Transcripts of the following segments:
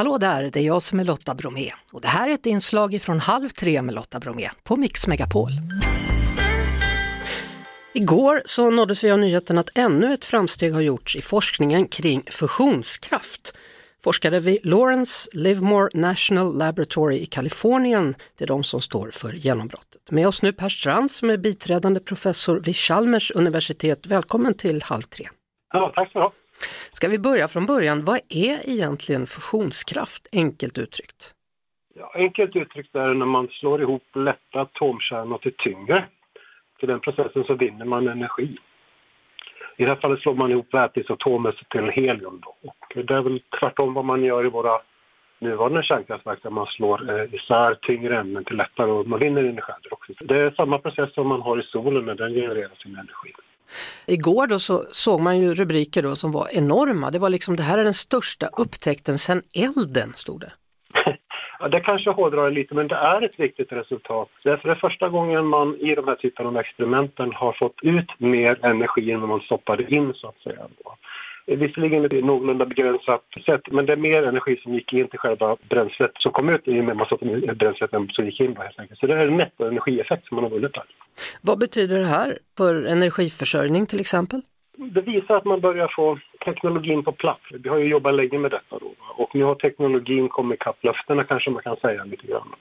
Hallå där, det är jag som är Lotta Bromé och det här är ett inslag från Halv tre med Lotta Bromé på Mix Megapol. Igår så nåddes vi av nyheten att ännu ett framsteg har gjorts i forskningen kring fusionskraft. Forskare vid Lawrence Livermore National Laboratory i Kalifornien, det är de som står för genombrottet. Med oss nu Per Strand som är biträdande professor vid Chalmers universitet. Välkommen till Halv tre. Ja, tack så du Ska vi börja från början, vad är egentligen fusionskraft, enkelt uttryckt? Ja, enkelt uttryckt är det när man slår ihop lätta atomkärnor till tyngre. Till den processen så vinner man energi. I det här fallet slår man ihop väteisotomer till helium. Då. Och det är väl tvärtom vad man gör i våra nuvarande kärnkraftverk där man slår eh, isär tyngre ämnen till lättare och man vinner energi. Det är samma process som man har i solen när den genererar sin energi. Igår då så såg man ju rubriker då som var enorma. Det var liksom det här är den största upptäckten sedan elden, stod det. Ja, det kanske hårdrar lite, men det är ett viktigt resultat. Därför är det första gången man i de här typen av experimenten har fått ut mer energi än vad man stoppade in, så att säga. Visserligen är det någorlunda begränsat sätt, men det är mer energi som gick in till själva bränslet som kom ut i och med att man satte in bränslet som gick in. Då, helt enkelt. Så det är en nettoenergieffekt som man har vunnit här. Vad betyder det här för energiförsörjning till exempel? Det visar att man börjar få teknologin på plats. Vi har ju jobbat länge med detta då och nu har teknologin kommit ikapp löftena kanske man kan säga lite grann.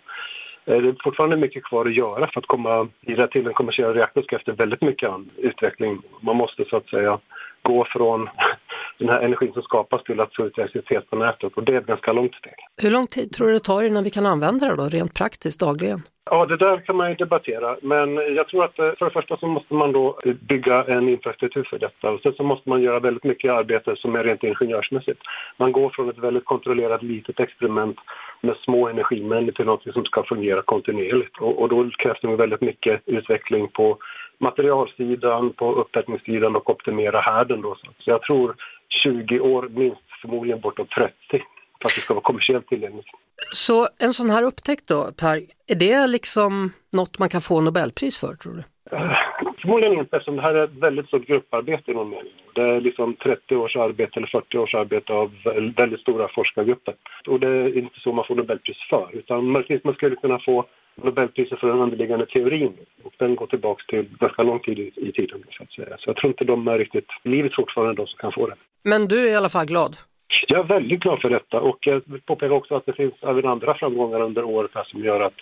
Eh, det är fortfarande mycket kvar att göra för att komma vidare till en kommersiell reaktor efter väldigt mycket utveckling. Man måste så att säga gå från den här energin som skapas till att få ut elektricitet på nätet och det är ett ganska långt steg. Hur lång tid tror du det tar innan vi kan använda det då, rent praktiskt dagligen? Ja, det där kan man ju debattera. Men jag tror att eh, för det första så måste man då bygga en infrastruktur för detta. Och sen så måste man göra väldigt mycket arbete som är rent ingenjörsmässigt. Man går från ett väldigt kontrollerat litet experiment med små energimängder till något som ska fungera kontinuerligt. Och, och då krävs det väldigt mycket utveckling på materialsidan, på upptäckningssidan och optimera härden. Då. Så jag tror 20 år, minst förmodligen bortåt 30 för att det ska vara kommersiellt tillgängligt. Så en sån här upptäckt då, Per, är det liksom något man kan få Nobelpris för tror du? Uh, förmodligen inte eftersom det här är ett väldigt stort grupparbete i någon mening. Det är liksom 30 års arbete eller 40 års arbete av väldigt stora forskargrupper. Och det är inte så man får Nobelpris för utan man skulle kunna få Nobelpriset för den underliggande teorin och den går tillbaks till ganska lång tid i, i tiden. Så, att säga. så jag tror inte de är riktigt livet fortfarande de som kan få det. Men du är i alla fall glad? Jag är väldigt glad för detta och jag vill påpeka också att det finns även andra framgångar under året här som gör att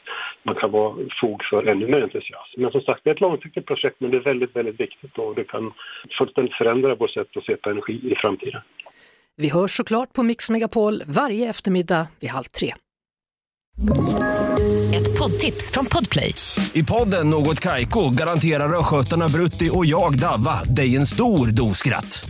man kan vara fog för ännu mer entusiasm. Men som sagt, det är ett långsiktigt projekt men det är väldigt, väldigt viktigt och det kan fullständigt förändra vårt sätt att se på energi i framtiden. Vi hörs såklart på Mix Megapol varje eftermiddag vid halv tre. Ett poddtips från Podplay. I podden Något Kaiko garanterar östgötarna Brutti och jag, Davva, dig en stor dos skratt.